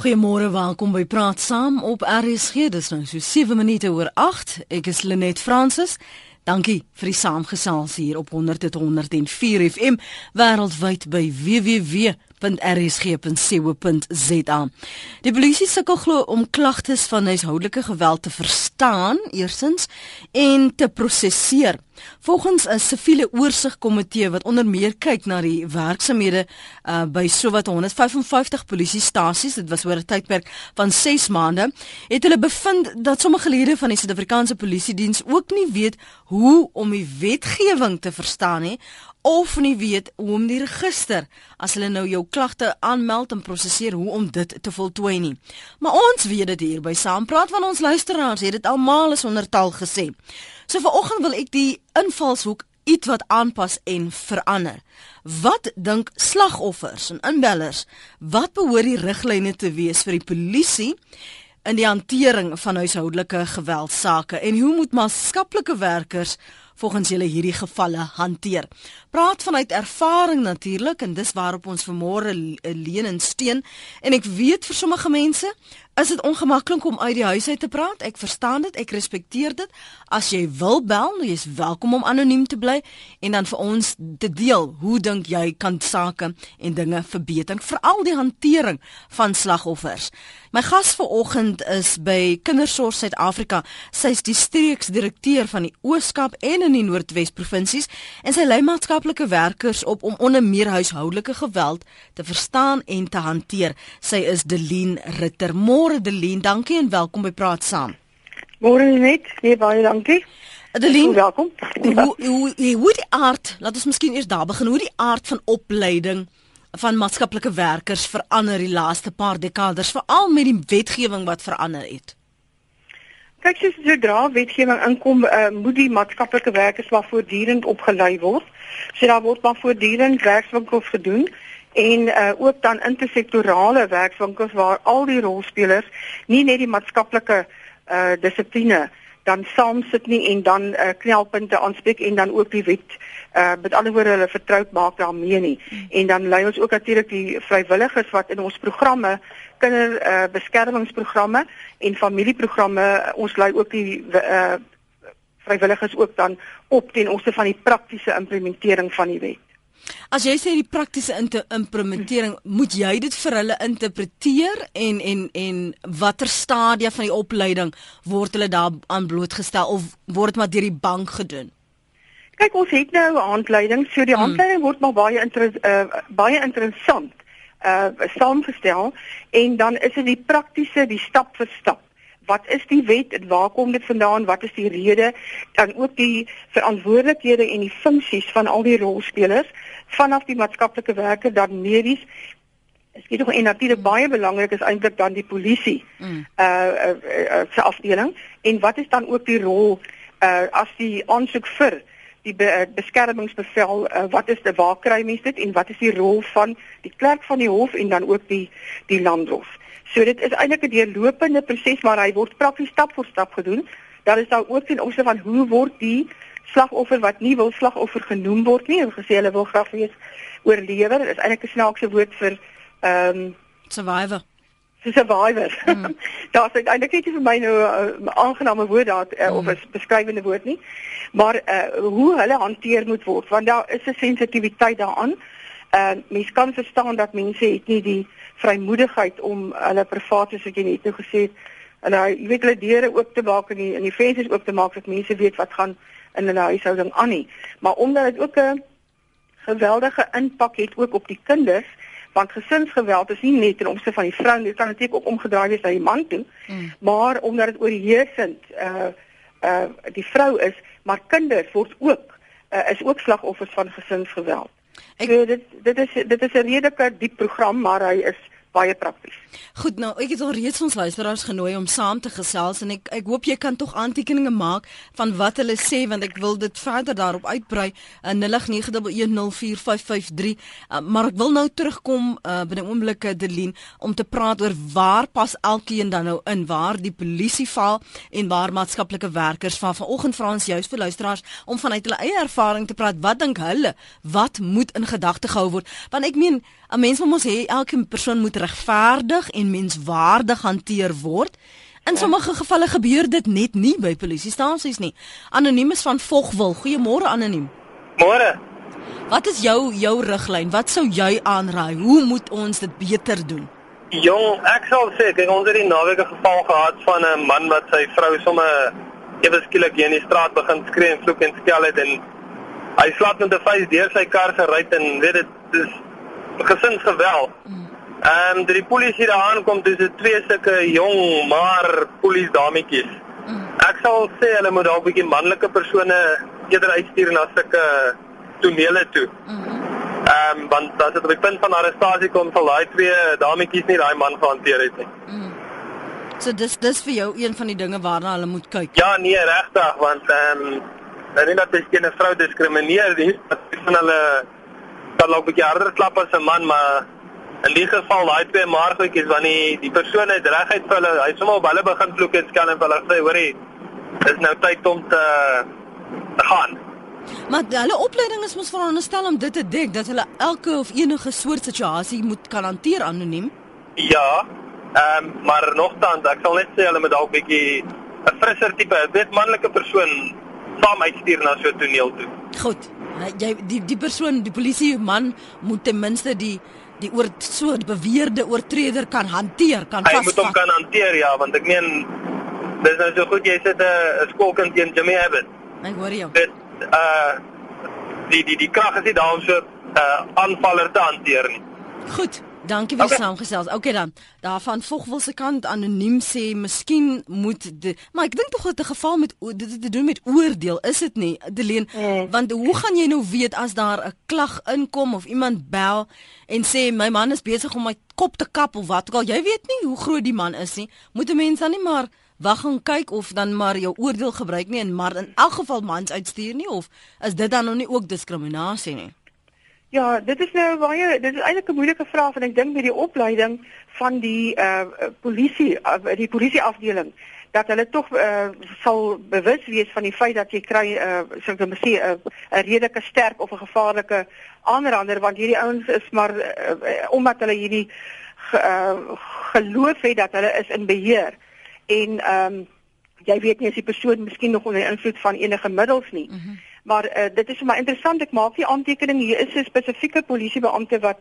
Goeiemôre, welkom by Praat Saam op RSG. Dis nou so 7 minute oor 8. Ek is Lenet Fransis. Dankie vir die saamgesels hier op 100.104 FM wêreldwyd by www.rsg.co.za. Die polisie sukkel glo om klagtes van huishoudelike geweld te verstaan, eersins en te prosesseer. Volgens 'n siviele oorsigkomitee wat onder meer kyk na die werksamehede uh, by sowat 155 polisiestasies, dit was oor 'n tydperk van 6 maande, het hulle bevind dat sommige lede van die Suid-Afrikaanse Polisie diens ook nie weet hoe om die wetgewing te verstaan nie of nie weet hoe om die register as hulle nou jou klagte aanmeld en prosesseer hoe om dit te voltooi nie. Maar ons weet dit hier by Saampraat van ons luisteraars het dit almal is ondertal gesê. So vanoggend wil ek die invalshoek iets wat aanpas en verander. Wat dink slagoffers en inbellers? Wat behoort die riglyne te wees vir die polisie in die hantering van huishoudelike geweldsake en hoe moet maatskaplike werkers volgens julle hierdie gevalle hanteer? Praat vanuit ervaring natuurlik en dis waarop ons vanmôre leen en steun en ek weet vir sommige mense Is dit ongemaklik om uit die huis uit te praat? Ek verstaan dit, ek respekteer dit. As jy wil bel, jy is welkom om anoniem te bly en dan vir ons te deel hoe dink jy kan sake en dinge verbeter, veral die hantering van slagoffers. My gas vanoggend is by Kindersorg Suid-Afrika. Sy is die streeksdirekteur van die Oos-Kaap en in die Noordwes provinsies en sy lei maatskaplike werkers op om onder meer huishoudelike geweld te verstaan en te hanteer. Sy is Delien Ritter. Môre Delien, dankie en welkom by Praat Saam. Môre net, nee baie dankie. Adeline, welkom. Hoe hoe hoe die aard, laat ons miskien eers daar begin. Hoe die aard van opleiding van maatskaplike werkers verander die laaste paar dekades veral met die wetgewing wat verander het. Kyk, soos sodra wetgewing inkom, uh, moet die maatskaplike werkers maar voortdurend opgelei word. So daar word maar voortdurend werkswinkels gedoen en uh, ook dan intersektorale werkswinkels waar al die rolspelers nie net die maatskaplike uh, dissipline dan saam sit nie en dan uh, knelpunte aanspreek en dan ook die wet uh met ander woorde hulle vertroud maak daarmee nie. Hmm. En dan lei ons ook natuurlik die vrywilligers wat in ons programme kinder uh beskermingsprogramme en familieprogramme ons lei ook die uh vrywilligers ook dan op ten opsigte van die praktiese implementering van die wet. As jy sê die praktiese implementering, moet jy dit vir hulle interpreteer en en en watter stadia van die opleiding word hulle daar aan blootgestel of word dit maar deur die bank gedoen? Kyk, ons het nou 'n handleiding, so die hmm. handleiding word maar baie inter, uh, baie interessant uh saamgestel en dan is dit die praktiese, die stap vir stap wat is die wet en waar kom dit vandaan? Wat is die rede? Dan ook die verantwoordelikhede en die funksies van al die rolspelers vanaf die maatskaplike werker dan medies Ek sê tog en natuurlik baie belangrik is eintlik dan die polisie mm. uh uh, uh se afdeling en wat is dan ook die rol uh as die aansoek vir die be, uh, beskermingsbevel uh, wat is die waar kry mense dit en wat is die rol van die klerk van die hof en dan ook die die landhof. So dit is eintlik 'n deurlopende proses maar hy word prakties stap vir stap gedoen. Daar is daar ook in opsig van hoe word die slagoffer wat nie wil slagoffer genoem word nie, hulle gesê hulle wil graag wees oorlewer. Dit is eintlik 'n snaakse woord vir ehm um, survivor. Vir survivor. Mm. Daar's eintlik net vir my nou 'n uh, aangename woord daar uh, mm. of 'n beskrywende woord nie. Maar uh, hoe hulle hanteer moet word want daar is 'n sensitiwiteit daaraan. Uh, mens kan verstaan dat mense het nie die vrymoedigheid om hulle privaat soos ek net nou gesê het, hulle jy weet hulle deure oop te maak en die en die vensters oop te maak dat mense weet wat gaan in hulle huishouding aan nie. Maar omdat dit ook 'n geweldige impak het ook op die kinders want gesinsgeweld is nie net ten opsigte van die vrou dit kan natuurlik ook omgedraai wees na die man toe mm. maar omdat dit oorheersend uh uh die vrou is maar kinders word ook uh, is ook slagoffers van gesinsgeweld Ek, so dit dit is dit is 'n redelike diep program maar hy is baie prakties. Goed, nou ek het al reeds ons luisteraars genooi om saam te gesels en ek ek hoop jy kan tog aantekeninge maak van wat hulle sê want ek wil dit verder daarop uitbrei in 0891104553. Uh, maar ek wil nou terugkom uh, binne oomblikke Delien om te praat oor waar pas elkeen dan nou in, waar die polisie val en waar maatskaplike werkers van vanoggend vra ons juist vir luisteraars om vanuit hulle eie ervaring te praat. Wat dink hulle? Wat moet in gedagte gehou word? Want ek meen 'n mens moet mos hê elke persoon moet regverdig en menswaardig hanteer word. In sommige gevalle gebeur dit net nie by polisiestasies nie. Anoniem is van Vogwil. Goeiemôre anoniem. Môre. Wat is jou jou riglyn? Wat sou jy aanraai? Hoe moet ons dit beter doen? Jong, ek sal sê kyk ons het die naweek 'n geval gehad van 'n man wat sy vrou sommer ewe skielik hier in die straat begin skree en vloek en skel het en hy slaap met 'n vuis deur sy kar gery en weet dit is gesinsgeweld. Ehm um, die polisie daar aankom, dis twee sulke jong maar polisie dametjies. Ek sal sê hulle moet dalk 'n bietjie manlike persone eerder uitstuur na sulke tonele toe. Ehm um, want as dit op die punt van arrestasie kom, sal daai twee dametjies nie daai man gehanteer het nie. So dis dis vir jou een van die dinge waarna hulle moet kyk. Ja, nee, regtig, want ehm um, dan nie dat jy 'n vrou diskrimineer nie, van hulle dan loop ek harder klap as 'n man, maar in die geval daai twee maargoetjies wanneer die persoon het reguit vir hulle, hy sommer op hulle begin vloek en skel en hulle sê, "Hoerie, dis nou tyd om te, te gaan." Maar hulle opleiding is mos veronderstel om dit te dek dat hulle elke of enige soort situasie moet kan hanteer anoniem. Ja. Ehm um, maar nogtans, ek sal net sê hulle moet dalk bietjie 'n frisser tipe, 'n wit manlike persoon saam uitstuur na so 'n toneel toe. Goed. Jy die die persoon, die polisie man moet ten minste die die oor so beweerde oortreder kan hanteer, kan vasvang. Hy moet hom kan hanteer ja, want ek meen dis nou so goed jy sit 'n skoolkind teen Jimmy Abbott. Ek hoor jou. Dit uh die die die krag is nie daar om so 'n uh, aanvaller te hanteer nie. Goed. Dankie vir die okay. saamgesels. Okay dan. Daarvan Vogwel se kant anoniem sê miskien moet de, maar ek dink tog dat 'n geval met dit te doen met oordeel is dit nie. Deleen, mm. want hoe gaan jy nou weet as daar 'n klag inkom of iemand bel en sê my man is besig om my kop te kap of wat ook al. Jy weet nie hoe groot die man is nie. Moet 'n mens dan nie maar wag en kyk of dan maar jou oordeel gebruik nie en maar in elk geval mans uitstuur nie of is dit dan nog nie ook diskriminasie nie? Ja, dit is nou baie dit is eintlik 'n moeilike vraag en ek dink met die opleiding van die uh polisie uh, die polisieafdeling dat hulle tog uh, sal bewus wees van die feit dat jy kry uh so 'n mens sê 'n uh, redelike sterk of 'n gevaarlike aanrander want hierdie ouens is maar uh, uh, omdat hulle hierdie uh, geloof het dat hulle is in beheer en ehm um, jy weet nie as die persoon miskien nog onder invloed van enige middels nie. Mm -hmm. Maar uh, dit is maar interessant ek maak die aantekening hier is 'n spesifieke polisiebeampte wat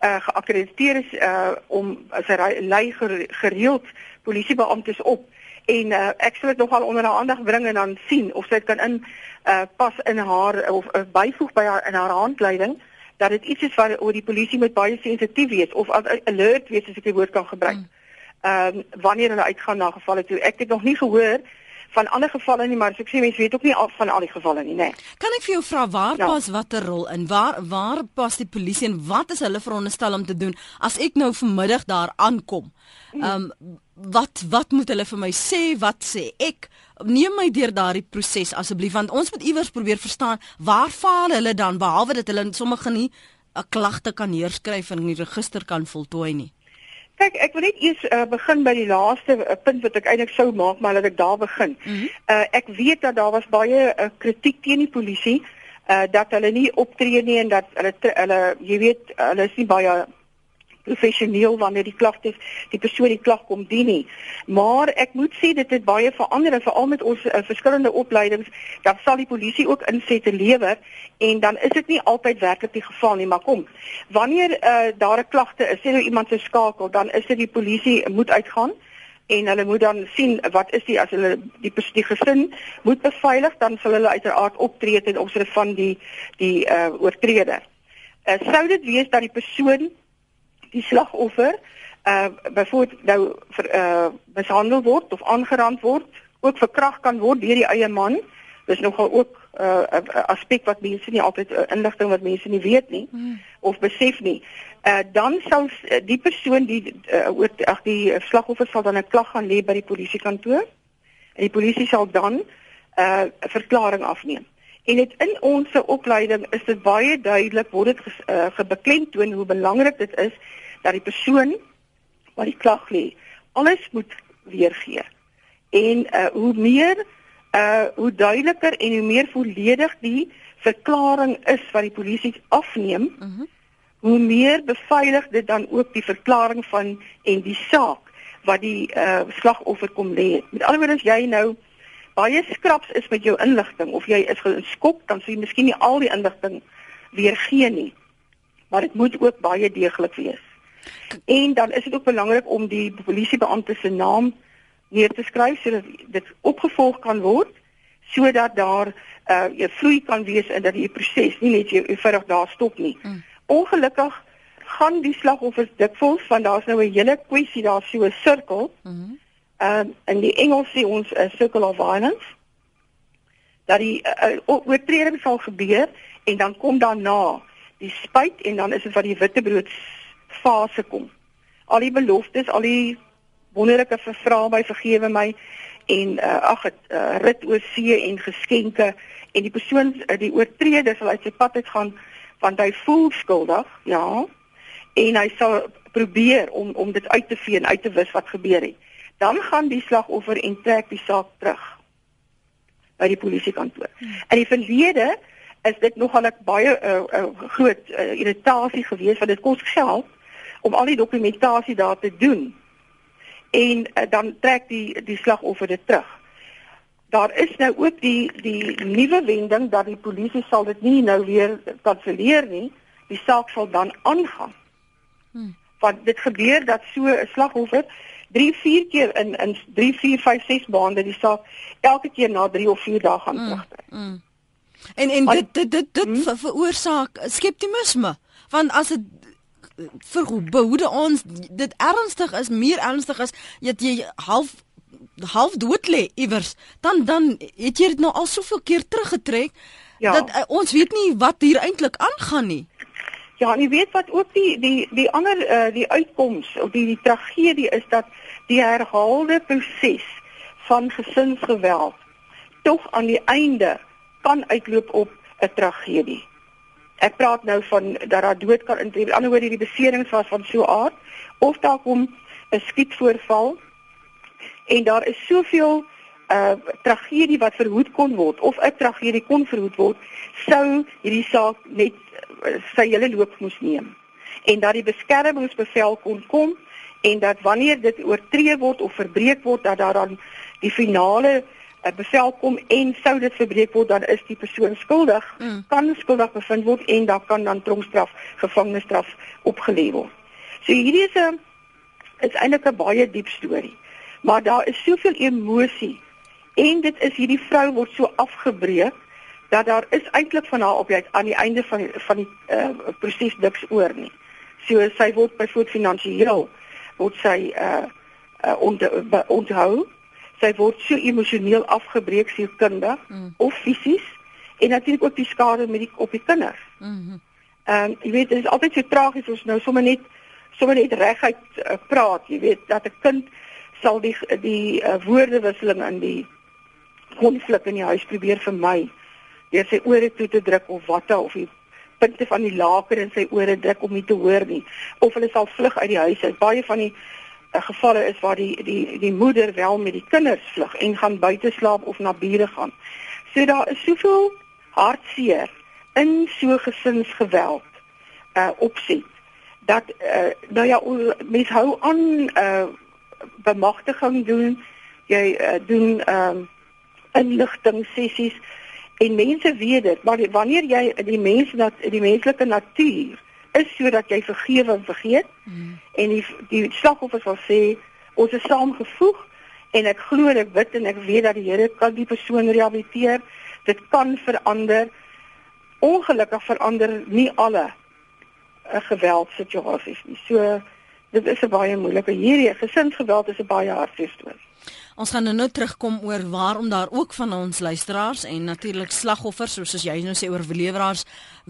uh, geakkrediteer is uh, om as hy lei gereeld polisiebeamptes op en uh, ek sal dit nogal onder haar aandag bring en dan sien of sy kan in uh, pas in haar of uh, byvoeg by haar in haar handleiding dat dit iets is wat oor die polisie moet baie sensitief wees of alert wees as ek die woord kan gebruik. Mm ehm um, wanneer hulle uitgaan na gevalle toe. Ek het nog nie gehoor van ander gevalle nie, maar ek sê mense weet ook nie van al die gevalle nie, nê. Nee. Kan ek vir jou vra waar ja. pas watter rol in? Waar waar pas die polisie en wat is hulle veronderstel om te doen as ek nou vanmiddag daar aankom? Ehm um, wat wat moet hulle vir my sê? Wat sê ek? Neem my deur daardie proses asseblief want ons moet iewers probeer verstaan waar faal hulle dan behalwe dat hulle sommige nie 'n klagte kan neerskryf en in die register kan voltooi nie. Kyk, ek wil net eers uh, begin by die laaste uh, punt wat ek eintlik sou maak, maar laat ek daar begin. Mm -hmm. uh, ek weet dat daar was baie uh, kritiek teen die polisie uh, dat hulle nie optree nie en dat hulle hulle jy weet hulle is nie baie professioneel wanneer die klagte die persoon die klag kom dien nie. Maar ek moet sê dit het baie verander veral met ons uh, verskillende opleidings dat sal die polisie ook insette lewer en dan is dit nie altyd werklik die geval nie, maar kom. Wanneer uh, daar 'n klagte is, sê nou iemand se skakel, dan is dit die polisie moet uitgaan en hulle moet dan sien wat is die as hulle die die gesin moet beveilig dan sal hulle uiteraard optree ten opsigte van die die uh, oortreder. Uh, sou dit wees dat die persoon die slagoffer uh byvoorbeeld nou vir uh mishandel word of aangerand word, ook verkragt kan word deur die eie man. Dis nogal ook 'n uh, aspek wat mense nie altyd uh, inligting wat mense nie weet nie hmm. of besef nie. Uh dan sal die persoon die uh, oor ag die slagoffer sal dan 'n klag gaan lê by die polisiekantoor. En die polisie sal dan 'n uh, verklaring afneem. En dit in ons opleiding is dit baie duidelik word dit uh, gebeklemtoon hoe belangrik dit is dat die persoon wat die klag lê alles moet weergee. En uh hoe meer uh hoe duideliker en hoe meer volledig die verklaring is wat die polisie afneem, uh mhm. -huh. hoe meer beveilig dit dan ook die verklaring van en die saak wat die uh, slagoffer kom lê. Met ander woorde as jy nou baie skraps is met jou inligting of jy is geskok dan sê jy miskien nie al die inligting weer gee nie. Maar dit moet ook baie deeglik wees. En dan is dit ook belangrik om die polisiebeampte se naam neer te skryf sodat dit opgevolg kan word sodat daar 'n uh, vloei kan wees en dat die proses nie net eenvoudig daar stop nie. Mm. Ongelukkig gaan die slagoffers dikwels van daar's nou 'n hele kwessie daar so 'n sirkel. Mhm. Mm Ehm um, in die Engels sê ons 'n uh, circle of violence. Dat die uh, oortreding sal gebeur en dan kom daarna die spyt en dan is dit wat die witbrood fase kom. Al die beloftes, al die wonderlike vervra my vergewe my en uh, ag dit uh, rit oor see en geskenke en die persoon uh, die oortreder sal uit sy pad uit gaan want hy voel skuldig ja en hy sal probeer om om dit uit te vee en uit te wis wat gebeur het dan gaan die slagoffer en trek die saak terug by die polisiekantoor hmm. in die verlede is dit nogal 'n baie uh, uh, groot uh, irritasie geweest want dit kos geld om al die dokumentasie daar te doen en uh, dan trek die die slagoffer dit terug. Daar is nou ook die die nuwe wending dat die polisie sal dit nie nou weer kanselleer nie. Die saak sal dan aangaan. Hmm. Want dit gebeur dat so 'n slagoffer 3 4 keer in in 3 4 5 6 maande die saak elke keer na 3 of 4 dae gaan hmm. terugtrek. Hmm. En en dit dit dit dit hmm? veroorsaak skeptisisme want as dit vir behoede ons dit ernstig is, meer ernstig is dat jy half half dood lê iewers, dan dan het jy dit nou al soveel keer teruggetrek ja. dat uh, ons weet nie wat hier eintlik aangaan nie. Ja, en jy weet wat ook die die die ander uh, die uitkoms of die, die tragedie is dat die herhaalde proses van gesinsgeweld tog aan die einde kan uitloop op 'n tragedie. Ek praat nou van dat daar dood kan intree. Die ander woord hierdie beserings was van so aard of daar kom 'n skietvoorval en daar is soveel uh tragedie wat verhoed kon word of 'n tragedie kon verhoed word sou hierdie saak net uh, sy hele loop moes neem en dat die beskermingsbevel kon kom en dat wanneer dit oortree word of verbreek word dat daar dan die finale 'n bevel kom en sou dit verbreek word dan is die persoon skuldig, mm. kan skuldig bevind word en dan kan dan tronkstraf, gevangenisstraf opgelê word. So hierdie is 'n is eintlik 'n baie diep storie. Maar daar is soveel emosie en dit is hierdie vrou word so afgebreek dat daar is eintlik van haar op jy aan die einde van van die uh, proses niks oor nie. So sy word byvoorbeeld finansiëel word sy uh, uh onthou sy word so emosioneel afgebreek sielkundig mm. of fisies en natuurlik ook die skade met die op die kinders. Mhm. Mm ehm um, jy weet dit is altyd so tragies as nou sommer net sommer net reguit uh, praat, jy weet dat 'n kind sal die die uh, woordewisseling in die konflik in die huis probeer vermy deur sy ore toe te druk of watte of die punte van die laker in sy ore druk om nie te hoor nie of hulle sal vlug uit die huis. Baie van die gevalle is waar die die die moeder wel met die kinders vlug en gaan buite slaap of na bure gaan. So daar is soveel hartseer in so gesinsgeweld uh opset dat uh nou ja mens hou aan uh bemagtiging doen jy uh, doen ehm uh, inligting sessies en mense weet dit maar wanneer jy die mense dat die menslike natuur is sodat jy vergewe en vergeet. Mm. En die die slagoffers sal sê ons is saamgevoeg en ek glo en ek bid en ek weet dat die Here kan die persoon rehabiliteer. Dit kan verander. Ongelukkig verander nie alle 'n eh, geweldsituasies nie. So dit is 'n baie moeilike hierdie gesinsgeweld is 'n baie hartseer storie. Ons gaan nou, nou terugkom oor waarom daar ook van ons luisteraars en natuurlik slagoffers soos jy nou sê oorleweraars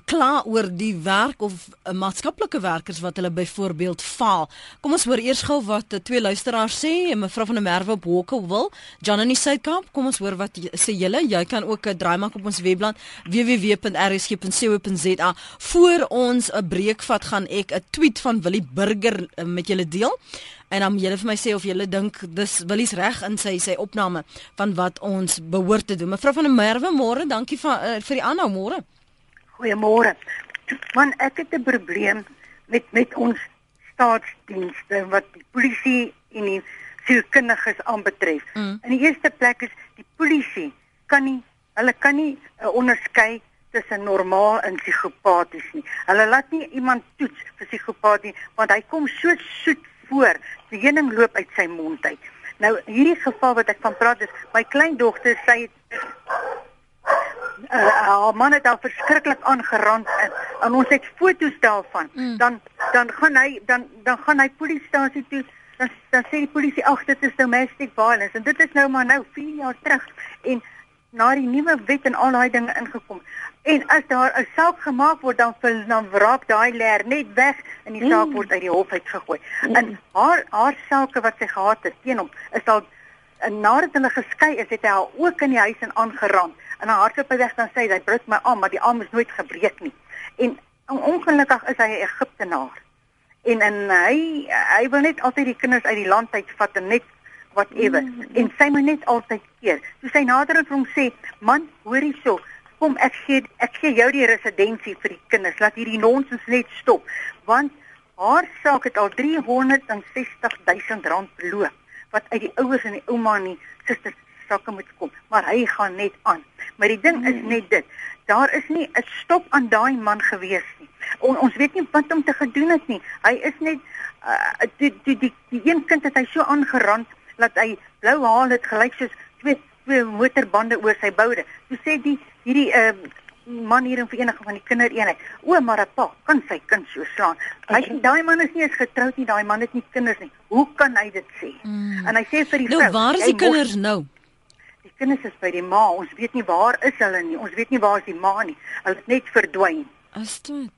kla oor die werk of uh, maatskaplike werkers wat hulle byvoorbeeld faal. Kom ons hoor eers gou wat uh, twee luisteraars sê, mevrou van der Merwe op Hawkeville, John in die Suidkamp. Kom ons hoor wat sê julle. Jy kan ook 'n uh, draai maak op ons webblad www.rsg.co.za. Voor ons 'n breek vat, gaan ek 'n tweet van Willie Burger uh, met julle deel. En dan julle vir my sê of julle dink dis Willie's reg in sy sy opname van wat ons behoort te doen. Mevrou van der Merwe, môre, dankie vir uh, vir die aanhou môre. Goeiemôre. Want ek het 'n probleem met met ons staatsdienste wat die polisie en die sielkundiges aanbetref. Mm. In die eerste plek is die polisie kan nie hulle kan nie uh, onderskei tussen normaal en psigopaties nie. Hulle laat nie iemand toets vir psigopatie want hy kom so soet voor. Die heuning loop uit sy mond uit. Nou hierdie geval wat ek van praat is my kleindogter sê uh, haar man het al verskriklik aangerand en, en ons het foto's daarvan. Mm. Dan dan gaan hy dan dan gaan hy polisiestasie toe. Dan dan sê die polisie ag dit is domestic violence en dit is nou maar nou 4 jaar terug en na die nuwe wet en al daai dinge ingekom. En as daar 'n saak gemaak word dan vir dan wraak daai leer net weg en die saak mm. word uit die hof uitgegooi. Mm. En haar haar saake wat sy gehad het teen hom is al en nadat hulle geskei is, het hy haar ook in die huis en aangerand en haar hardloop hy weg dan sê hy breek my arm maar die arm is nooit gebreek nie en ongelukkig is hy 'n Egiptenaar en en hy hy wil net altyd die kinders uit die land uitvat en net whatever mm. en sy moet net altyd keer so sy nader en vir hom sê man hoor hierso kom ek gee ek gee jou die residensie vir die kinders laat hierdie nonsens net stop want haar saak het al 360 000 rand verloop wat uit die ouers en die ouma en die susters sakke moet kom maar hy gaan net aan Maar die ding is hmm. net dit. Daar is nie 'n stop aan daai man gewees nie. On, ons weet nie wat om te gedoen het nie. Hy is net uh, die, die die die een kind het hy so aangerand dat hy blou haar het gelyk soos twee twee motorbande oor sy boude. Toe sê die hierdie uh, man hier in vereniging van die kindereenheid. O, maar 'n pa kan sy kind so slaan. Hy daai man is nie eens getroud nie, daai man het nie kinders nie. Hoe kan hy dit sê? Mm. En hy sê vir die nou, vrou, "Waar is die kinders nou?" kinders is by die ma. Ons weet nie waar is hulle nie. Ons weet nie waar is die ma nie. Hulle het net verdwyn. Is dit?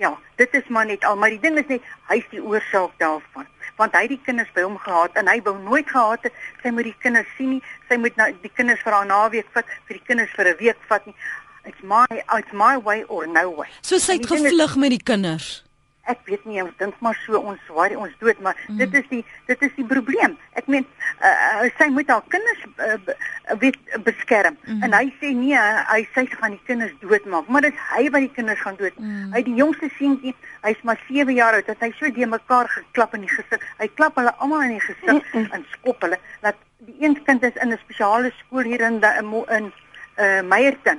Ja, dit is maar net al, maar die ding is net hy is die oorsaak daarvan. Want hy het die kinders by hom gehad en hy wou nooit gehad het sy moet die kinders sien nie. Sy moet nou die kinders vir haar naweek vat, vir die kinders vir 'n week vat nie. It's my it's my way or no way. So sy het gevlug met die kinders ek weet nie ons dink maar so ons worry ons dood maar mm. dit is die dit is die probleem ek meen uh, sy moet haar kinders uh, weet beskerm mm. en hy sê nee hy sê sy gaan die kinders doodmaak maar dit is hy wat die kinders gaan dood mm. hy die jongste seentjie hy's maar 7 jaar oud dat hy so die mekaar geklap in die gesig hy klap hulle almal in die gesig mm -mm. en skop hulle dat die een kind is in 'n spesiale skool hier in in, in uh, Meyerton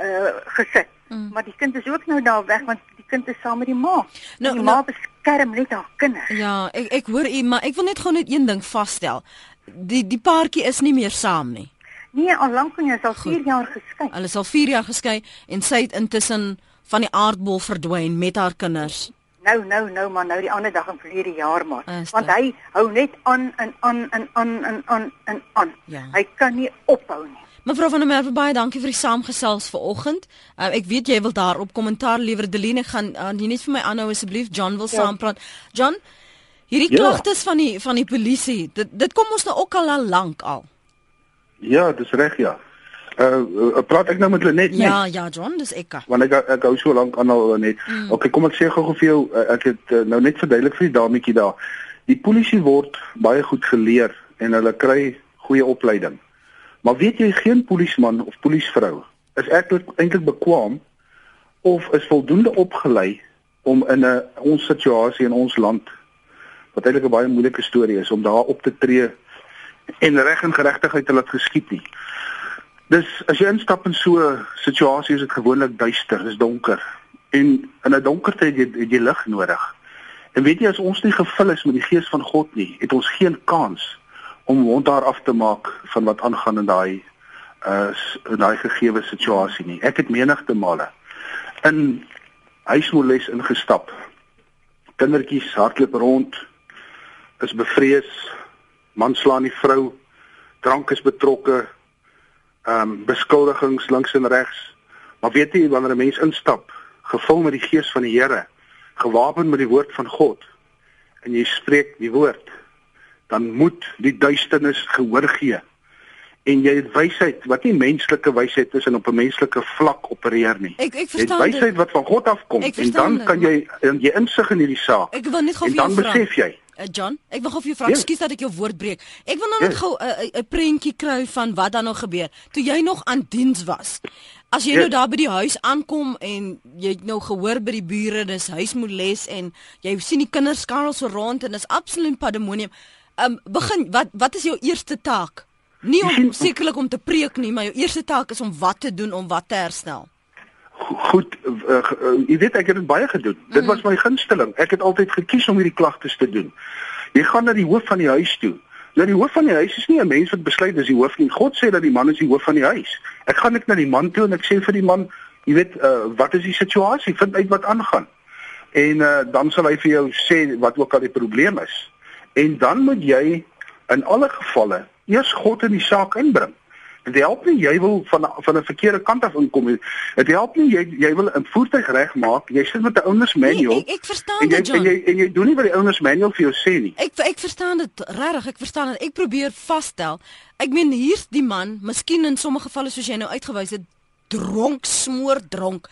uh, gesit Mm. Maar die kind is ook nou daar weg want kind is saam met die ma. Nou, die ma nou, beskerm net haar kinders. Ja, ek ek hoor u, maar ek wil net gou net een ding vasstel. Die die paartjie is nie meer saam nie. Nee, al lank nie, al 4 jaar geskei. Hulle is al 4 jaar geskei en sy het intussen van die aardbol verdwyn met haar kinders. Nou, nou, nou, maar nou die ander dag in verlede jaar maar. Want hy hou net aan en aan en aan en aan en aan. Ja. Hy kan nie ophou nie. Mevrou van der Merwe baie dankie vir die saamgesels vanoggend. Uh, ek weet jy wil daarop kommentaar lewer Deline gaan uh, jy net vir my aanhou asseblief John wil ja. saampraat. John, hierdie ja. klagtes van die van die polisie, dit dit kom ons nou ook al al lank al. Ja, dis reg ja. Uh, uh praat ek nou met Lenet net? Ja, ja, John, dis ek. Want ek ek hou so lank aan al net. Mm. Okay, kom ek sê gou vir jou, uh, ek het uh, nou net verduidelik vir die dametjie daar. Die polisie word baie goed geleer en hulle kry goeie opleiding. Maar weet jy geen polisieman of polisievrou is eintlik eintlik bekwam of is voldoende opgelei om in 'n ons situasie in ons land wat eintlik 'n baie moeilike storie is om daar op te tree en reg en geregtigheid te laat geskied nie. Dis as jy instap in so 'n situasie is dit gewoonlik duister, dis donker. En in 'n donkerte het jy het jy lig nodig. En weet jy as ons nie gevul is met die gees van God nie, het ons geen kans om mond daar af te maak van wat aangaan in daai uh in daai gegeewe situasie nie. Ek het menigte male in huismoeles ingestap. Kindertjies hardloop rond is bevrees. Man slaan die vrou. Drank is betrokke. Ehm um, beskuldigings links en regs. Maar weet jy wanneer 'n mens instap, gevul met die gees van die Here, gewapen met die woord van God en jy spreek die woord dan moet die duisternis gehoor gee. En jy het wysheid wat nie menslike wysheid is en op 'n menslike vlak opereer nie. Ek ek verstaan. Jy wysheid wat van God afkom en dan dit. kan jy jy insig in hierdie saak. Ek wil net gou vir jou vra. En dan besef jy uh, John, ek wil gou vir jou vra, Yes. ekskuus dat ek jou woord breek. Ek wil nou net Yes. gou 'n 'n prentjie kry van wat dan nog gebeur toe jy nog aan diens was. As jy Yes. nou daar by die huis aankom en jy het nou gehoor by die bure dis huismoeles en jy sien die kinders skarrel so rond en dis absoluut pandemonium. Um begin wat wat is jou eerste taak? Nie om sekerlik om te preek nie, maar jou eerste taak is om wat te doen om wat te herstel. Go- Goed, uh, uh, jy weet ek het dit baie gedoen. Dit was my gunsteling. Ek het altyd gekies om hierdie klagtes te doen. Jy gaan na die hoof van die huis toe. Nou die hoof van die huis is nie 'n mens wat besluit dis die hoof nie. God sê dat die man is die hoof van die huis. Ek gaan net na die man toe en ek sê vir die man, jy weet, uh, wat is die situasie? Vind uit wat aangaan. En uh, dan sal hy vir jou sê wat ook al die probleem is. En dan moet jy in alle gevalle eers God in die saak inbring. Dit help nie jy wil van van 'n verkeerde kant af inkom nie. Dit help nie jy jy wil 'n voertuig regmaak. Jy sit met 'n owners manual. Nee, ek, ek verstaan en jy dit John. en jy en jy doen nie wat die owners manual vir jou sê nie. Ek ek verstaan dit regtig, ek verstaan dit. Ek probeer vasstel. Ek meen hier's die man, miskien in sommige gevalle soos jy nou uitgewys het, dronk, smoor dronk.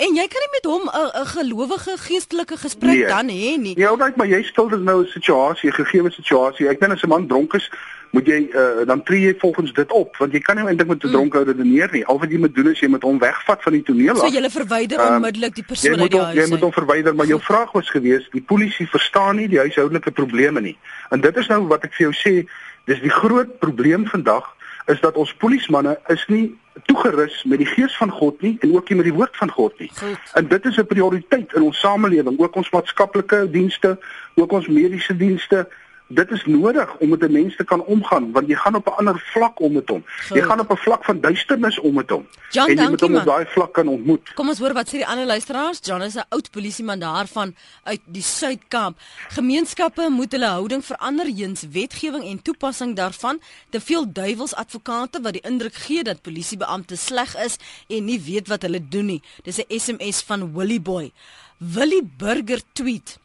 En jy kan nie met hom 'n 'n gelowige geestelike gesprek Nee. dan hê nie. Ja, alright, maar jy skilder nou 'n situasie, 'n gegeewe situasie. Ek dink as 'n man dronk is, moet jy uh, dan tree jy volgens dit op, want jy kan nie eintlik met 'n dronkhouer redeneer nie. Al wat jy moet doen is jy moet hom wegvat van die toneel So af. jy verwyder Ehm, onmiddellik die persoon uit die huis. jy moet hom verwyder, maar jou vraag was gewees, die polisie verstaan nie die huishoudelike probleme nie. En dit is nou wat ek vir jou sê, dis die groot probleem vandag is dat ons polismanne is nie toegerus met die gees van God nie en ook nie met die woord van God nie. Goed. En dit is 'n prioriteit in ons samelewing, ook ons maatskaplike dienste, ook ons mediese dienste. Dit is nodig om met 'n mens te kan omgaan want jy gaan op 'n ander vlak om met hom. Jy Goed. gaan op 'n vlak van duisternis om met hom. Jan, en jy dankie, moet hom op daai vlak kan ontmoet. Kom ons hoor wat sê die ander luisteraars. John is 'n oud polisieman daarvan uit die Suid-Kaap. Gemeenskappe moet hulle houding verander heens wetgewing en toepassing daarvan. Te veel duiwelsadvokate wat die indruk gee dat polisiebeamptes sleg is en nie weet wat hulle doen nie. Dis 'n SMS van Willie Boy. Willie Burger tweet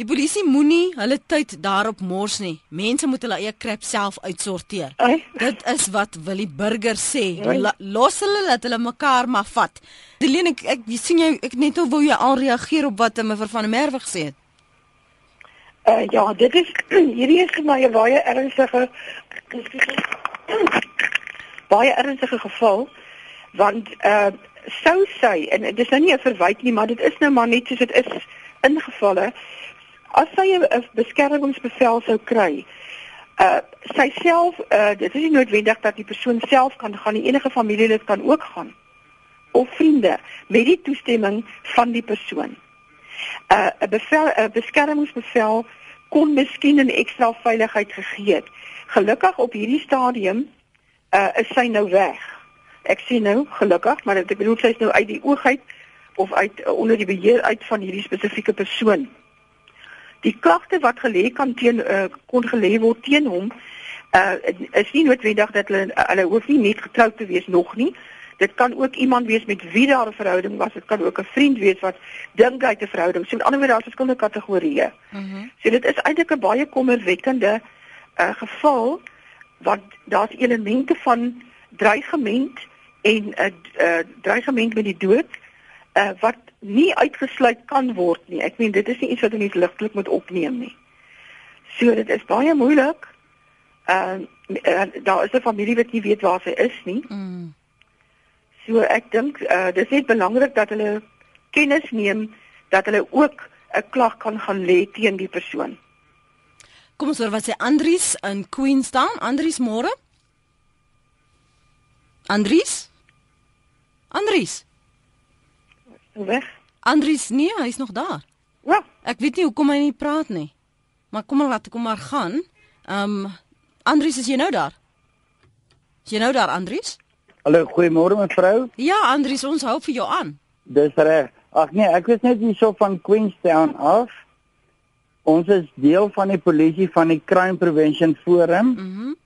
Die polisie moenie hulle tyd daarop mors nie. Mense moet hulle eie krap self uitsorteer. Ai. Dit is wat Willie Burger sê. La, los hulle dat hulle mekaar maar vat. Delene ek, ek sien jy ek net wou jy al reageer op wat mevrou van der Merwe gesê het. Uh, ja, dit is hierdie is my 'n baie ernstige baie ernstige geval want uh sou sy en dit is nou nie 'n verwyte nie, maar dit is nou maar net soos dit is ingevalle as sy 'n 'n beskermingsbevel sou kry. Uh sy self uh dit is nie noodwendig dat die persoon self kan gaan nie, enige familielid kan ook gaan of vriende met die toestemming van die persoon. Uh 'n bevel 'n beskermingsbevel kon miskien 'n ekstra veiligheid gegee het. Gelukkig op hierdie stadium uh is sy nou weg. Ek sien nou gelukkig, maar dit ek bedoel sy is nou uit die oog uit of uit uh, onder die beheer uit van hierdie spesifieke persoon. Die klagte wat gelê kan teen uh, kon gelê word teen hom uh is nie noodwendig dat hulle uh, hulle hoef nie net getroud te wees nog nie. Dit kan ook iemand wees met wie daar 'n verhouding was. Dit kan ook 'n vriend wees wat dink hy het 'n verhouding. So met ander woorde, daar's verskillende kategorieë. Mhm. So dit is eintlik 'n baie kommerwekkende uh, geval want daar's elemente van dreigement en 'n uh, uh, dreigement met die dood uh, wat nie uitgesluit kan word nie. Ek meen dit is nie iets wat ons ligtelik moet opneem nie. So dit is baie moeilik. Uh, uh daar is 'n familie wat nie weet waar sy is nie. Mm. So ek dink uh dis net belangrik dat hulle kennis neem dat hulle ook 'n klag kan gaan lê teen die persoon. Kom ons hoor wat sê Andries in Queenstown. Andries môre? Andries? Andries? Weg. Andries nee, hy's nog daar. Ja, Ek weet nie hoekom hy nie praat nie. Maar kom maar laat ek hom maar gaan. Ehm um, Andries is jy nou daar? Is jy nou daar Andries? Hallo, goeiemôre mevrou. Ja, Andries, ons hou vir jou aan. Dis reg. Ag nee, ek is net hierso van Queenstown af. Ons is deel van die polisie van die Crime Prevention Forum Mhm. Mm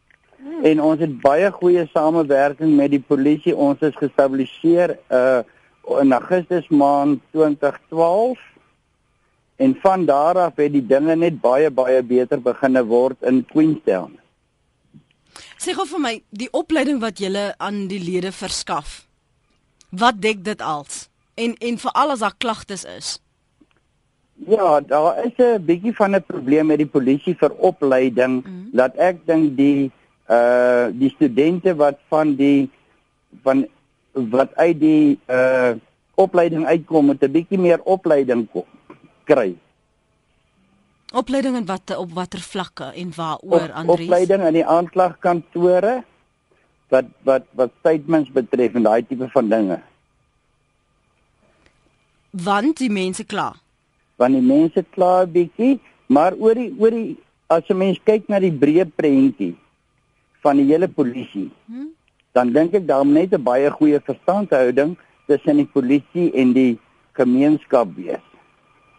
en ons het baie goeie samewerking met die polisie. Ons is gestabiliseer uh in Augustus maand 2012 en van daar af het die dinge net baie baie beter beginne word in Queenstown. Sê gou vir my, die opleiding wat jy aan die lede verskaf. Wat dek dit als? En en veral as daar klagtes is. Ja, daar is 'n bietjie van 'n probleem met die polisie vir opleiding. Mm. Laat ek dink die uh die studente wat van die van wat uit die uh opleiding uitkom met 'n bietjie meer opleiding kom, kry. Opleiding en wat op watter vlakke en waaroor Andries? Opleiding aan die aanklagkantore wat wat wat statements betref en daai tipe van dinge. Want die mense kla. Want die mense kla bietjie, maar oor die oor die as 'n mens kyk na die breë prentjie van die hele polisie, hmm? Dan dink ek daar moet net 'n baie goeie verstandhouding tussen die polisie en die gemeenskap wees.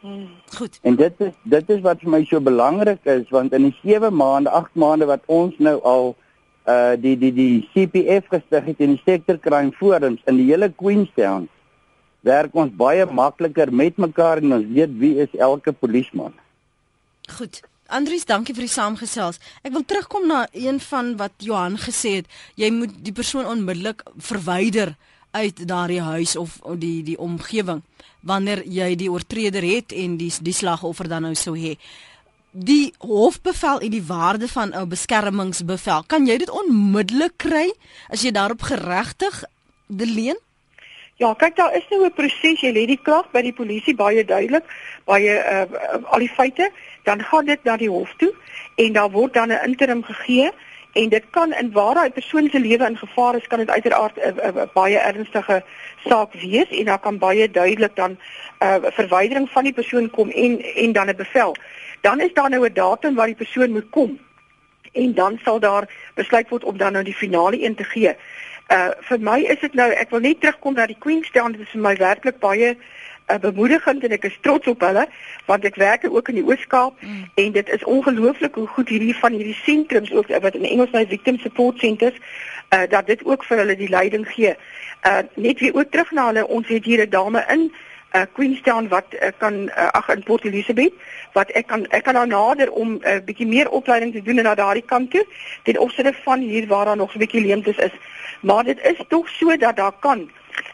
Hmm. Goed. En dit is dit is wat vir my so belangrik is want in die 7 maande, 8 maande wat ons nou al uh die die die CPF gestig het in die sector crime forums in die hele Queenstown werk ons baie makliker met mekaar en ons weet wie is elke polisieman. Goed. Andries, dankie vir die saamgesels. Ek wil terugkom na een van wat Johan gesê het. Jy moet die persoon onmiddellik verwyder uit daardie huis of die die omgewing wanneer jy die oortreder het en die die slagoffer dan nou sou hê die hofbevel en die waarde van 'n beskermingsbevel, kan jy dit onmiddellik kry as jy daarop geregtig leen? Ja, kyk daar is nou 'n proses, jy lê die klag by die polisie baie duidelik, baie uh, al die feite, dan gaan dit na die hof toe en daar word dan 'n interim gegee en dit kan in waar daai persoon se lewe in gevaar is, kan dit uiteraard 'n baie ernstige saak wees en daar kan baie duidelik dan 'n uh, verwydering van die persoon kom en en dan 'n bevel dan is daar nou 'n datum waar die persoon moet kom en dan sal daar besluit word om dan nou die finale een te gee. Uh vir my is dit nou ek wil net terugkom na die Queenstown dit is vir my werklik baie uh, bemoedigend en ek is trots op hulle want ek werk ook in die Oos-Kaap mm. en dit is ongelooflik hoe goed hierdie van hierdie sentrums ook wat in Engels nou victim support centers uh dat dit ook vir hulle die leiding gee. Uh net weer ook terug na hulle ons het hier 'n dame in uh, Queenstown wat uh, kan uh, ag in Port Elizabeth wat ek kan ek kan nou nader om 'n uh, bietjie meer opleiding te doen na daardie kant toe ten opsigte van hier waar daar nog 'n bietjie leemtes is. Maar dit is tog so dat daar kan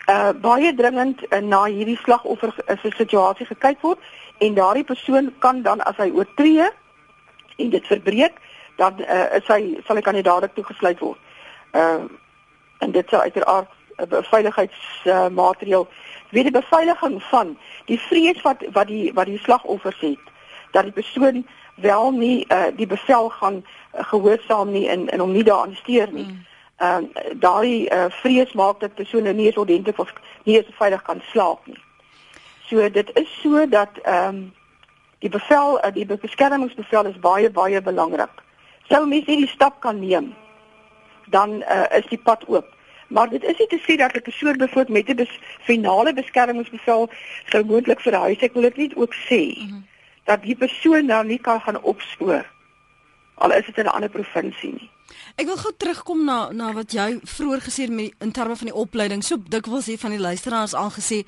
uh, baie dringend uh, na hierdie slagoffer se situasie gekyk word en daardie persoon kan dan as hy oortree en dit verbreek dan uh, is hy sal hy kandidaat toegesluit word. Uh, en dit sou uiteraard 'n veiligheidsmaatreël uh, weet die beveiliging van die vrees wat wat die wat die slagoffers het dat die persoon wel nie uh, die bevel gaan uh, gehoorsaam nie en en hom nie daaraan steur nie. Mm. Ehm uh, daai uh, vrees maak dat persone nie eens ordentlik of nie eens veilig kan slaap nie. So dit is so dat ehm um, die bevel uh, die beskermingsbevel is baie baie belangrik. Sou mens nie die stap kan neem dan uh, is die pad oop. Maar dit is nie te sê dat 'n persoon byvoorbeeld met 'n bes finale beskermingsbevel sou moontlik verhuis. Ek wil dit net ook sê mm -hmm. dat die persoon nou nie kan gaan opspoor al is dit in 'n ander provinsie nie. Ek wil gou terugkom na na wat jy vroeër gesê het in terme van die opleiding. So dikwels sê van die luisteraars al gesê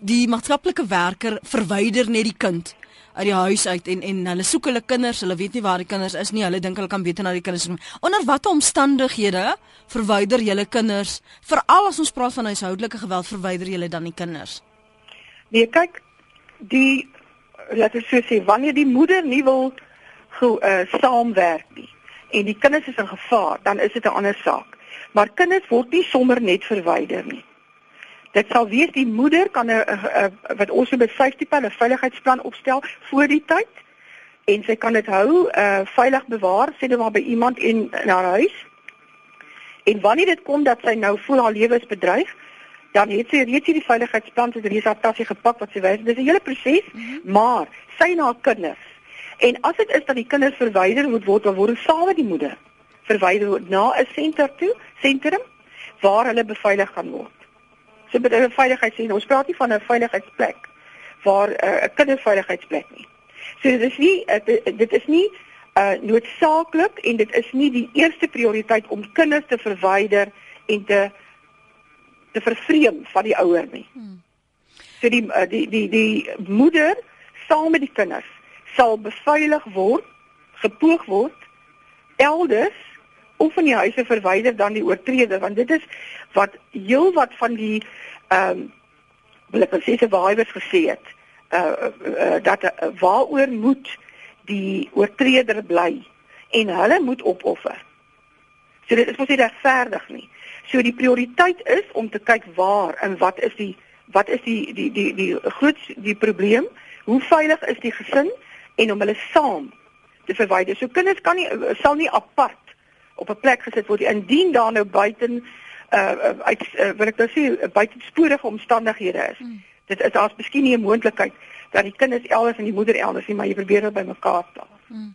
die maatskaplike werker verwyder net die kind uit die huis uit en en hulle soek hulle kinders, hulle weet nie waar die kinders is nie. Hulle dink hulle kan beter na die kinders kom. Onder watter omstandighede verwyder julle kinders? Veral as ons praat van huishoudelike geweld, verwyder julle dan die kinders? Nee, kyk, die laat ek so sê, wanneer die moeder nie wil go uh, saamwerk nie en die kinders is in gevaar, dan is dit 'n ander saak. Maar kinders word nie sommer net verwyder nie. Dit sal wees die moeder kan 'n wat ons so besyf tipe 'n veiligheidsplan opstel voor die tyd en sy kan dit hou uh veilig bewaar sê dit maar by iemand in, in haar huis. En wanneer dit kom dat sy nou voel haar lewe is bedreig, dan het sy reeds hierdie veiligheidsplan te reeds haar tasse gepak wat sy wys. Dis 'n hele proses, mm -hmm. maar sy na haar kinders. En as dit is dat die kinders verwyder moet word, dan word saam met die moeder verwyder na 'n senter toe, sentrum waar hulle beveilig gaan word. So met 'n veiligheidsien, ons praat nie van 'n veiligheidsplek waar eh, 'n uh, kinderveiligheidsplek nie. So dit is nie uh, dit is nie uh, noodsaaklik en dit is nie die eerste prioriteit om kinders te verwyder en te te vervreem van die ouer nie. Hmm. So die, uh, die die die moeder saam met die kinders sal beveilig word, gepoog word elders of van die huise verwyder dan die oortreder want dit is wat heel wat van die ehm um, wil ek sê waaiers gesê het uh, uh dat uh, waaroor moet die oortreder bly en hulle moet opoffer. So dit is mos nie regverdig nie. So die prioriteit is om te kyk waar en wat is die wat is die die die die groot die probleem? Hoe veilig is die gesin en om hulle saam te verwyder. So kinders kan nie sal nie apart op 'n plek gesit word indien daar nou buiten uh uit uh, wil ek nou sê buitensporige omstandighede is. Hmm. Dit is daar's miskien nie 'n moontlikheid dat die kinders elders en die moeder elders nie, maar jy probeer dit bymekaar plaas. Hmm.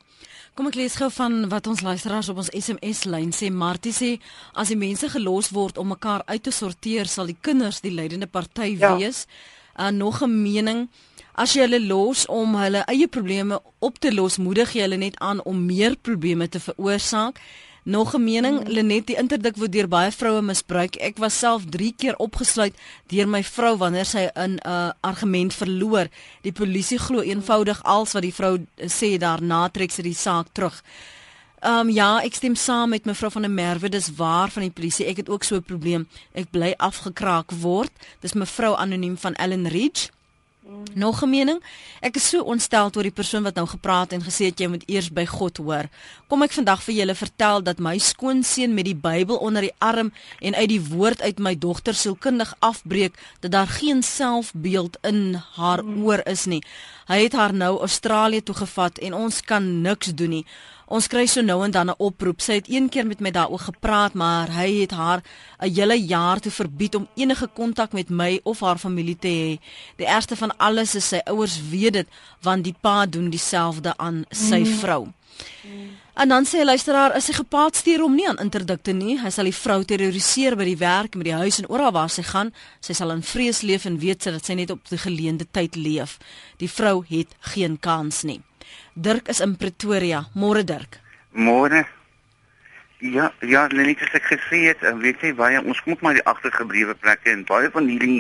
Kom ek lees gou van wat ons luisteraars op ons SMS lyn sê. Martie sê as die mense gelos word om mekaar uit te sorteer, sal die kinders die leidende party ja. wees. Uh nog 'n mening As jy hulle los om hulle eie probleme op te los, moedig jy hulle net aan om meer probleme te veroorsaak. Nog 'n mening, hmm. Lenet, die interdik word deur baie vroue misbruik. Ek was self 3 keer opgesluit deur my vrou wanneer sy 'n uh, argument verloor. Die polisie glo eenvoudig als wat die vrou sê daarna trek sy die saak terug. Ehm um, ja, ek stem saam met mevrou van der Merwe, dis waar van die polisie. Ek het ook so 'n probleem. Ek bly afgekraak word. Dis mevrou anoniem van Ellen Ridge. Nog 'n mening? Ek is so ontstel oor die persoon wat nou gepraat en gesê het jy moet eers by God hoor. Kom ek vandag vir julle vertel dat my skoonseun met die Bybel onder die arm en uit die woord uit my dogter sielkundig afbreek dat daar geen selfbeeld in haar oor is nie. Hy het haar nou Australië toe gevat en ons kan niks doen nie. Ons kry so nou en dan 'n oproep. Sy het een keer met my daaroor gepraat, maar hy het haar 'n hele jaar te verbied om enige kontak met my of haar familie te hê. Die ergste van alles is sy ouers weet dit, want die pa doen dieselfde aan sy mm. vrou. Mm. En dan sê hy luisteraar, is hy gepaard stuur hom nie aan interdikte nie. Hy sal die vrou terroriseer by die werk, by die huis en oral waar sy gaan. Sy sal in vrees leef en weet sy dat sy net op die geleende tyd leef. Die vrou het geen kans nie. Dirk is in Pretoria. Môre Dirk. Môre. Ja, ja, net ek het gesê het, weet jy baie ons kom maar die agtergeblewe plekke en baie van hierdie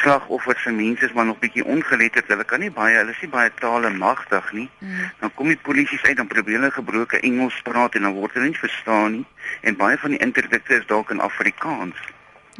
slagoffers se mense is maar nog bietjie ongeletterd. Hulle kan nie baie, hulle is nie baie tale magtig nie. Mm. Dan kom die polisie uit dan probeer hulle gebroke Engels praat en dan word hulle nie verstaan nie. En baie van die interdikte is dalk in Afrikaans.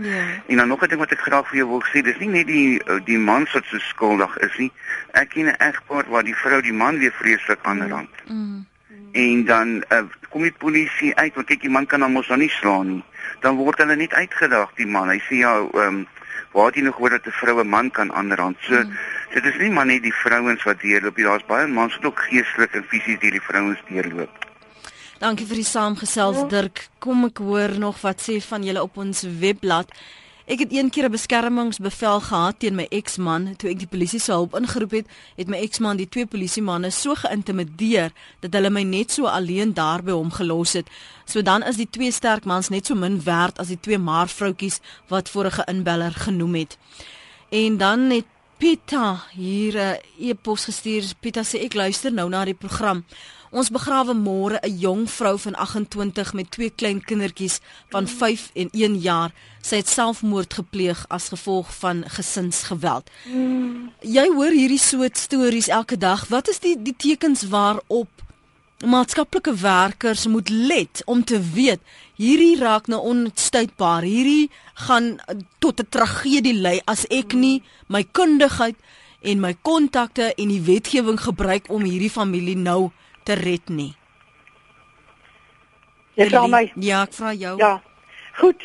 Ja. En dan nog 'n ding wat ek graag vir jou wil sê, dis nie net die die man wat so skuldig is nie. Ek ken 'n egpaar waar die vrou die man weer vreeslik aanrand. Mm. mm. En dan uh, kom die polisie uit, want kyk die man kan hom mos nou nie slaan nie. Dan word hulle net uitgedaag die man. Hy sê ja, ehm um, waar het jy nog gehoor dat 'n vrou 'n man kan aanrand? So mm. dit is nie maar net die vrouens wat deurloop nie. Daar's baie mans wat ook geestelik en fisies deur die vrouens deurloop. Dankie vir die saamgesels Dirk. Kom ek hoor nog wat sê van julle op ons webblad. Ek het een keer 'n beskermingsbevel gehad teen my eksman toe ek die polisie se hulp ingeroep het, het my eksman die twee polisiemanne so geïntimideer dat hulle my net so alleen daar by hom gelos het. So dan is die twee sterk mans net so min werd as die twee maar vroutjies wat vorige inbeller genoem het. En dan het Pita hier 'n e-pos gestuur. Pita sê ek luister nou na die program. Ons begrawe môre 'n jong vrou van 28 met twee klein kindertjies van 5 en 1 jaar. Sy het selfmoord gepleeg as gevolg van gesinsgeweld. Mm. Jy hoor hierdie soort stories elke dag. Wat is die die tekens waarop maatskaplike werkers moet let om te weet hierdie raak nou onstuitbaar. Hierdie gaan tot 'n tragedie lei as ek nie my kundigheid en my kontakte en die wetgewing gebruik om hierdie familie nou te red nie. Jy vra my. Ja, ek vra jou. Ja. Goed.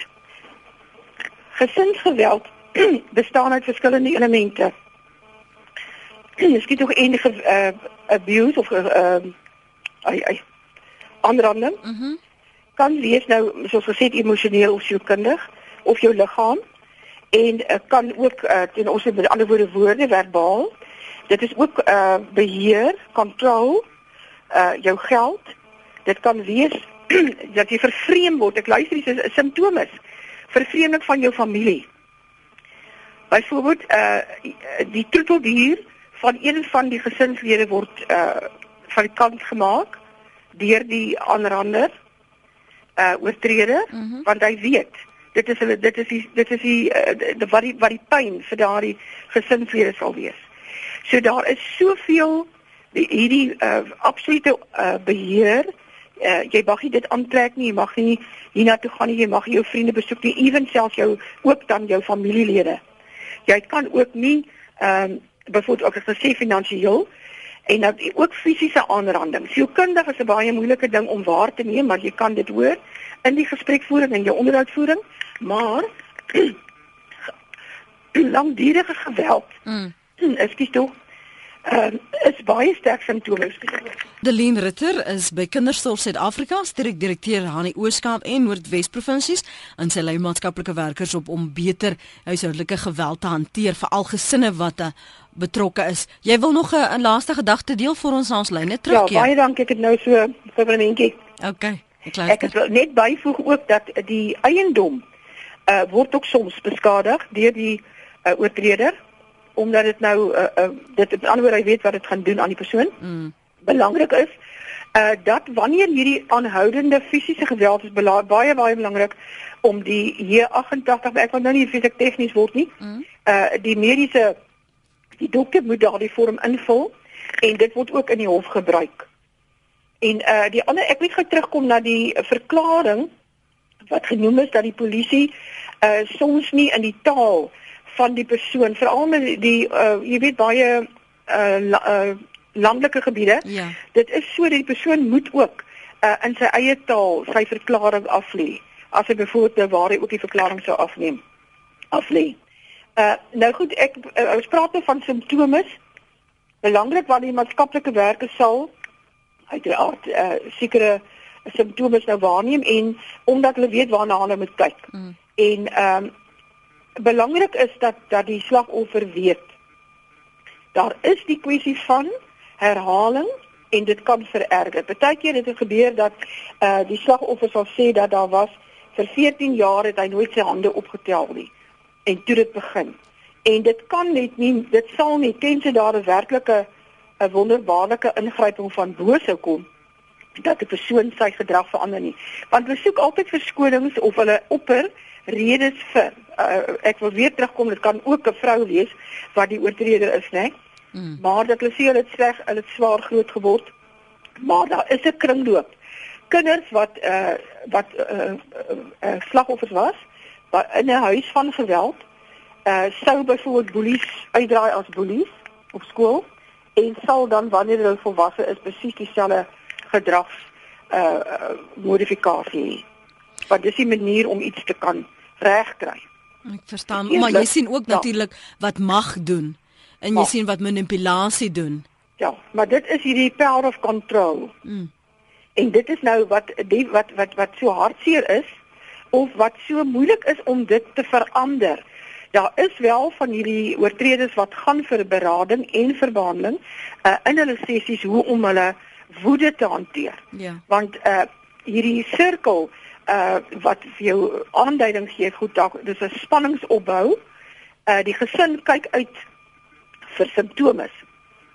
Gesinsgeweld bestaan uit verskillende elemente. Miskien tog enige uh, abuse of ehm uh, ai ai aanranding. Mhm. Mm kan wees nou soos gesê emosioneel of sielkundig of jou liggaam en uh, kan ook uh, ten ons met ander woorde woorde verbaal. Dit is ook uh, beheer, kontrole uh jou geld. Dit kan wees dat jy vervreem word. Ek luister dis 'n simptoom is vervreemding van jou familie. Byvoorbeeld uh die troeteldier van een van die gesinslede word uh van die kant gemaak deur die aanrander uh oortreder mm -hmm. want hy weet dit is hulle dit is die dit is die uh, wat die wat die pyn vir daardie gesinslede sal wees. So daar is soveel die hierdie uh, absolute uh, beheer uh, jy mag nie dit aantrek nie jy mag nie hiernatoe gaan nie jy mag jou vriende besoek nie ewen selfs jou ook dan jou familielede jy kan ook nie ehm um, byvoorbeeld ook as jy sê finansiëel en dan ook fisiese aanranding. Sielkundig is 'n baie moeilike ding om waar te neem, maar jy kan dit hoor in die gesprekvoering en jou onderhoudvoering, maar langdurige geweld. Mm. Is dit tog uh, is baie sterk simptome. Deline Ritter is by Kindersorg Suid-Afrika, sterk direkteur aan die Ooskaap en Noordwes provinsies en sy lei maatskaplike werkers op om beter huishoudelike geweld te hanteer vir al gesinne wat uh, betrokke is. Jy wil nog 'n laaste gedagte deel vir ons ons lyne terugkeer. Ja, baie dankie. Ek het nou so vir 'n momentjie. Okay. Ek, ek het net byvoeg ook dat die eiendom uh, word ook soms beskadig deur die uh, oortreder omdat dit nou uh, uh, dit met ander woorde hy weet wat dit gaan doen aan die persoon. Mm. Belangrik is uh dat wanneer hierdie aanhoudende fisiese geweld is baie baie belangrik om die H88 ek wil nou nie fisiek tegnies word nie. Mm. Uh die mediese die dokter moet daardie vorm invul en dit word ook in die hof gebruik. En uh die ander ek wil gou terugkom na die verklaring wat genoem is dat die polisie uh soms nie in die taal van die persoon veral met die uh jy weet baie uh, la, uh landelike gebiede. Ja. Dit is so dat die persoon moet ook uh in sy eie taal sy verklaring aflê. As hy byvoorbeeld waar hy ook die verklaring sou afneem. Aflê. Uh nou goed, ek uh, ons praat nou van simptome. Belangrik wanneer die maatskaplike werker sal uiteraard uh sekere simptome nou waarneem en omdat hulle weet waarna hulle moet kyk. Mm. En ehm um, belangrik is dat dat die slagoffer weet daar is die kwessie van herhaling en dit kan vererger. Partykeer het dit gebeur dat uh die slagoffer sal sê dat daar was vir 14 jaar het hy nooit sy hande opgetel nie en toe dit begin. En dit kan net nie dit sal nie tensy daar 'n werklike 'n wonderbaarlike ingryping van bo sou kom dat 'n persoon sy gedrag verander nie. Want we soek altyd verskonings of hulle opper redes vir uh, ek wil weer terugkom dit kan ook 'n vrou wees wat die oortreder is nê mm. maar dat hulle sê hulle het sleg hulle het swaar groot geword maar daar is 'n kringloop kinders wat uh, wat uh, uh, uh, slagoffers was wat in 'n huis van geweld uh, sou byvoorbeeld boelies uitdraai as boelies op skool en sal dan wanneer hulle volwasse is presies dieselfde gedrags uh, uh modifikasie want dis 'n manier om iets te kan regkry. Ek verstaan, maar jy sien ook ja. natuurlik wat mag doen en jy mag. sien wat manipulasie doen. Ja, maar dit is hierdie power of control. Mm. En dit is nou wat die wat wat wat so hartseer is of wat so moeilik is om dit te verander. Daar is wel van hierdie oortreders wat gaan vir berading en verbehandeling uh, in hulle sessies hoe om hulle woede te hanteer. Ja. Want uh hierdie sirkel uh wat vir jou aanduiding gee goed dalk dis 'n spanningsopbou. Uh die gesin kyk uit vir simptome,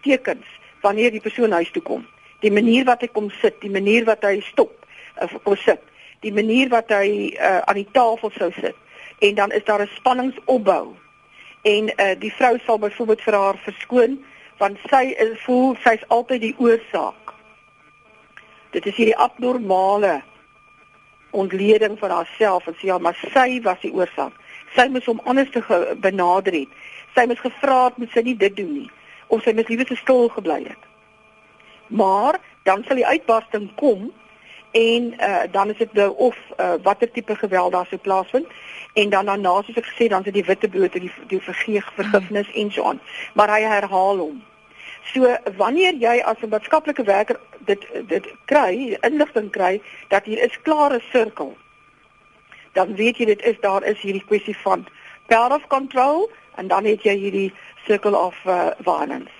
tekens wanneer die persoon huis toe kom. Die manier wat hy kom sit, die manier wat hy stop of kom sit, die manier wat hy uh aan die tafel sou sit. En dan is daar 'n spanningsopbou. En uh die vrou sal byvoorbeeld vir haar verskoon want sy is voel sy's altyd die oorsaak. Dit is hierdie abnormale ontleding van haarself en sê ja, maar sy was die oorsaak. Sy moes hom anders te benader het. Sy moes gevra het moet sy nie dit doen nie of sy moes liewer stil gebly het. Maar dan sal die uitbarsting kom en uh, dan is dit nou of uh, watter tipe geweld daar sou plaasvind en dan daarna soos ek gesê dan is dit die witte brood en die die vergeeg vergifnis en so aan. Maar hy herhaal hom. So wanneer jy as 'n maatskaplike werker dit dit kry, inligting kry dat hier is klare sirkel, dan weet jy dit is daar is hierdie kwessie van power of control en dan het jy hierdie circle of uh, violence.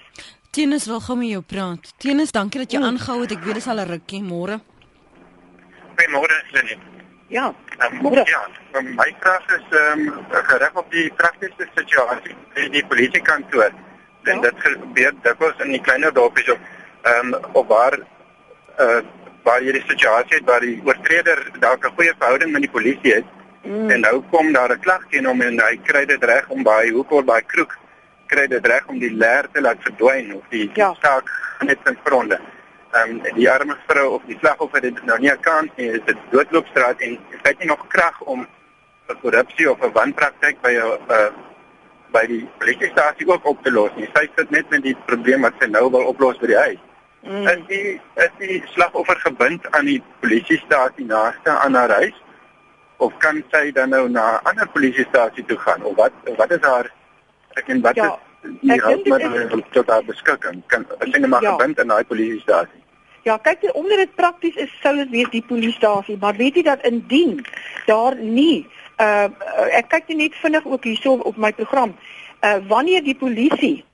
Tinus wil gou met jou praat. Tinus, dankie dat jy aangehou het. Ek weet dit is al 'n rukkie môre. Goeiemôre, Lenie. Ja. Um, ja, my vraag is ehm um, gerig op die praktiese situasie by die polisiekantoor en dit gebeur dikwels in die kleiner dorpies op ehm um, op waar eh uh, waar hierdie situasie het waar die oortreder dalk 'n goeie verhouding met die polisie het mm. en nou kom daar 'n klag teen hom en hy kry dit reg om by hoekom by kroeg kry dit reg om die leer te laat verdwyn of die ja. saak net in gronde. Ehm um, die arme vrou of die slagoffer het nou nie 'n kans nie, dit is doodloopstraat en hy het nie nog krag om 'n korrupsie of 'n wanpraktyk by 'n uh, by die polisiestasie ook op te los nie. Sy sit net met die probleem wat sy nou wil oplos by die huis. Mm. Is die is die slagoffer gebind aan die polisiestasie naaste aan haar huis of kan sy dan nou na 'n ander polisiestasie toe gaan of wat wat is haar ek en wat ja, is die hulpmiddel tot haar beskikking kan sy net maar ja. gebind aan daai polisiestasie Ja, kyk jy omdat dit prakties is, sou dit wees die polisiestasie, maar weet jy dat indien daar nie uh ek kyk net vinnig ook hierso op my program. Uh wanneer die polisie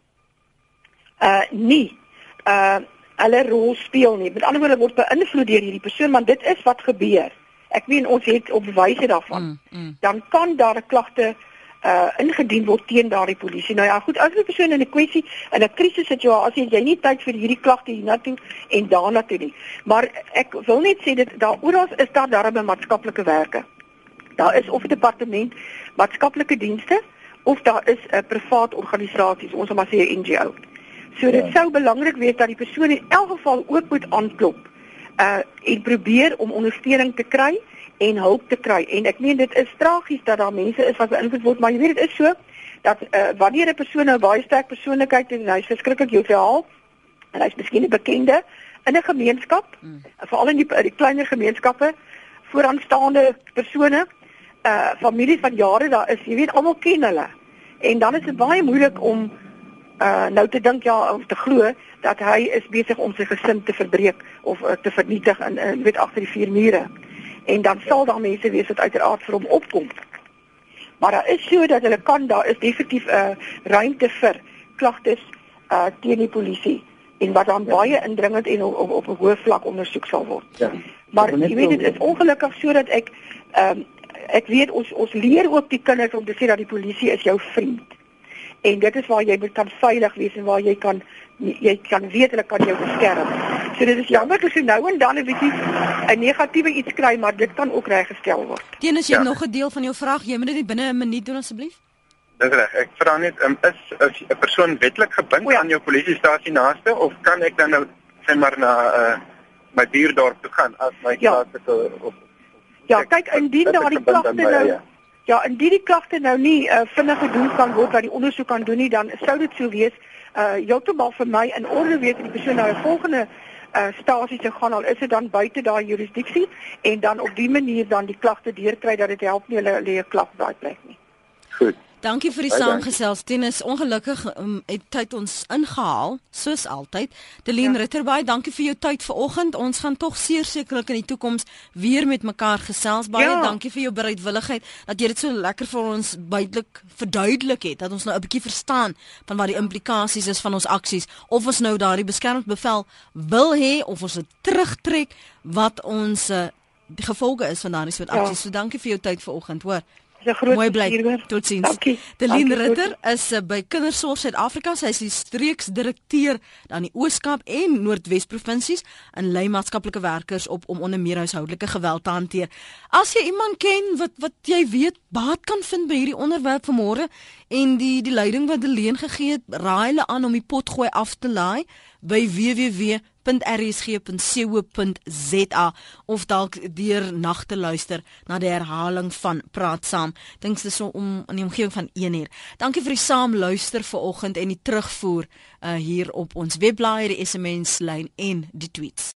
uh nie uh hulle rol speel nie. Met ander woorde word beïnvloed deur hierdie persoon, maar dit is wat gebeur. Ek meen ons het op bewyse daarvan. Mm, mm. Dan kan daar 'n klagte uh ingedien word teen daardie polisie. Nou ja, goed, as 'n persoon in 'n kwessie in 'n krisissituasie, jy nie tyd vir hierdie klagte hiernatoe en daarna toe nie. Maar ek wil net sê dit daar oral is daar darbe maatskaplike werke. Daar is of 'n departement maatskaplike dienste of daar is 'n privaat organisasies, ons sal maar sê 'n NGO. So dit ja. sou belangrik wees dat die persoon in elk geval ook moet aanklop uh en probeer om ondersteuning te kry en hulp te kry. En ek meen dit is tragies dat daar mense is wat beïnvloed word, maar jy weet dit is so dat uh wanneer 'n persoon nou baie sterk persoonlikheid het en hy's verskriklik joviaal en hy's miskien 'n bekende in 'n gemeenskap, mm. veral in die, die kleiner gemeenskappe, vooraanstaande persone, uh familie van jare daar is, jy weet almal ken hulle. En dan is dit baie moeilik om uh nou te dink ja of te glo dat hy is besig om sy gesin te verbreek of uh, te vernietig in uh, weet agter die vier mure. En dan sal daar mense wees wat uiteraard vir hom opkom. Maar daar is so dat hulle kan daar is definitief 'n uh, ruimte vir klagtes uh teen die polisie en wat dan ja. baie indringend en op op, op 'n hoë vlak ondersoek sal word. Ja. Maar jy weet dit is ongelukkig sodat ek ehm um, ek weet ons ons leer ook die kinders om te sê dat die polisie is jou vriend en dit is waar jy kan veilig wees en waar jy kan jy kan weet hulle kan jou beskerm. So dit is jammer as jy nou en dan 'n bietjie 'n negatiewe iets kry, maar dit kan ook reggestel word. Teens jy ja. nog 'n deel van jou vraag, jy moet dit binne 'n minuut doen asseblief. Dis reg. Ek vra net um, is is 'n persoon wetlik gebind ja. aan jou polisiestasie naaste of kan ek dan nou sê maar na uh, my buurdorp toe gaan as my ja. klagte op Ja, kyk indien daar die klagte nou ja. Ja, indien die klagte nou nie uh, vinnig gedoen kan word dat die ondersoek kan doen nie, dan sou dit sou wees uh heeltemal vir my in orde wees dat die persoon na 'n volgende uh stasie te gaan al is dit dan buite daai jurisdiksie en dan op die manier dan die klagte deurkry dat dit help nie hulle 'n klag daai plek nie. Goed. Dankie vir die saamgesels. Tennis ongelukkig um, het tyd ons ingehaal, soos altyd. Delien ja. Ritterbaai, dankie vir jou tyd vanoggend. Ons gaan tog sekerlik in die toekoms weer met mekaar gesels. Baie ja. dankie vir jou bereidwilligheid dat jy dit so lekker vir ons buitelik verduidelik het dat ons nou 'n bietjie verstaan van wat die implikasies is van ons aksies of ons nou daardie beskermingsbevel wil hê of ons dit terugtrek wat ons uh, die gevolge is van daardie soort aksies. Ja. So dankie vir jou tyd vanoggend, hoor. 'n groot plesier. Totsiens. Dankie. Delien Ritter is uh, by Kindersorg Suid-Afrika. Sy is die streeksdirekteur aan die Oos-Kaap en Noordwes provinsies en lei maatskaplike werkers op om onder meer huishoudelike geweld te hanteer. As jy iemand ken wat wat jy weet baat kan vind by hierdie onderwerp vanmôre en die die leiding wat Delien gegee het, raai hulle aan om die potgooi af te laai by www www.rsg.co.za of dalk deur nag te luister na die herhaling van Praat Saam. Dink dis so om in die omgewing van 1 uur. Dankie vir die saam luister vanoggend en die terugvoer uh, hier op ons webblaaier, die SMS lyn en die tweets.